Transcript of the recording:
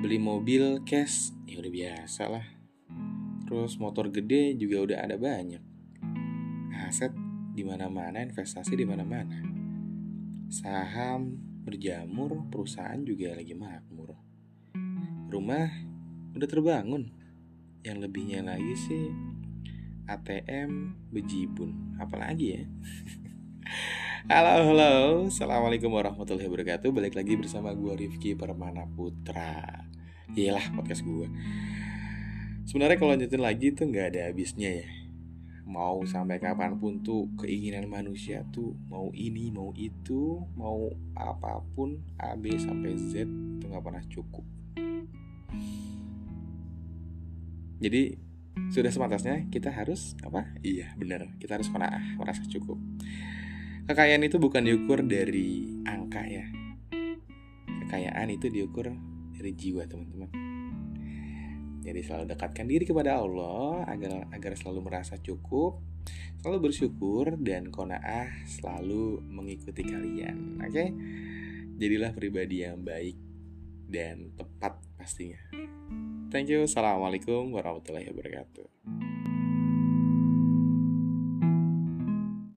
beli mobil cash ya udah biasa lah. Terus motor gede juga udah ada banyak. Aset di mana-mana investasi di mana-mana. Saham berjamur perusahaan juga lagi makmur. Rumah udah terbangun. Yang lebihnya lagi sih ATM bejibun. Apalagi ya? Halo, halo, Assalamualaikum warahmatullahi wabarakatuh. Balik lagi bersama gue Rifki Permana Putra Yelah podcast gue Sebenarnya kalau lanjutin lagi tuh nggak ada habisnya ya. Mau sampai kapan pun tuh keinginan manusia tuh Mau ini, mau itu, mau apa pun A, B, sampai Z itu nggak pernah cukup. Jadi sudah semantasnya kita harus apa? Iya bener, kita harus kona'ah, merasa cukup. Kekayaan itu bukan diukur dari angka ya. Kekayaan itu diukur dari jiwa, teman-teman. Jadi selalu dekatkan diri kepada Allah agar agar selalu merasa cukup, selalu bersyukur dan konaah selalu mengikuti kalian. Oke? Okay? Jadilah pribadi yang baik dan tepat pastinya. Thank you. Assalamualaikum warahmatullahi wabarakatuh.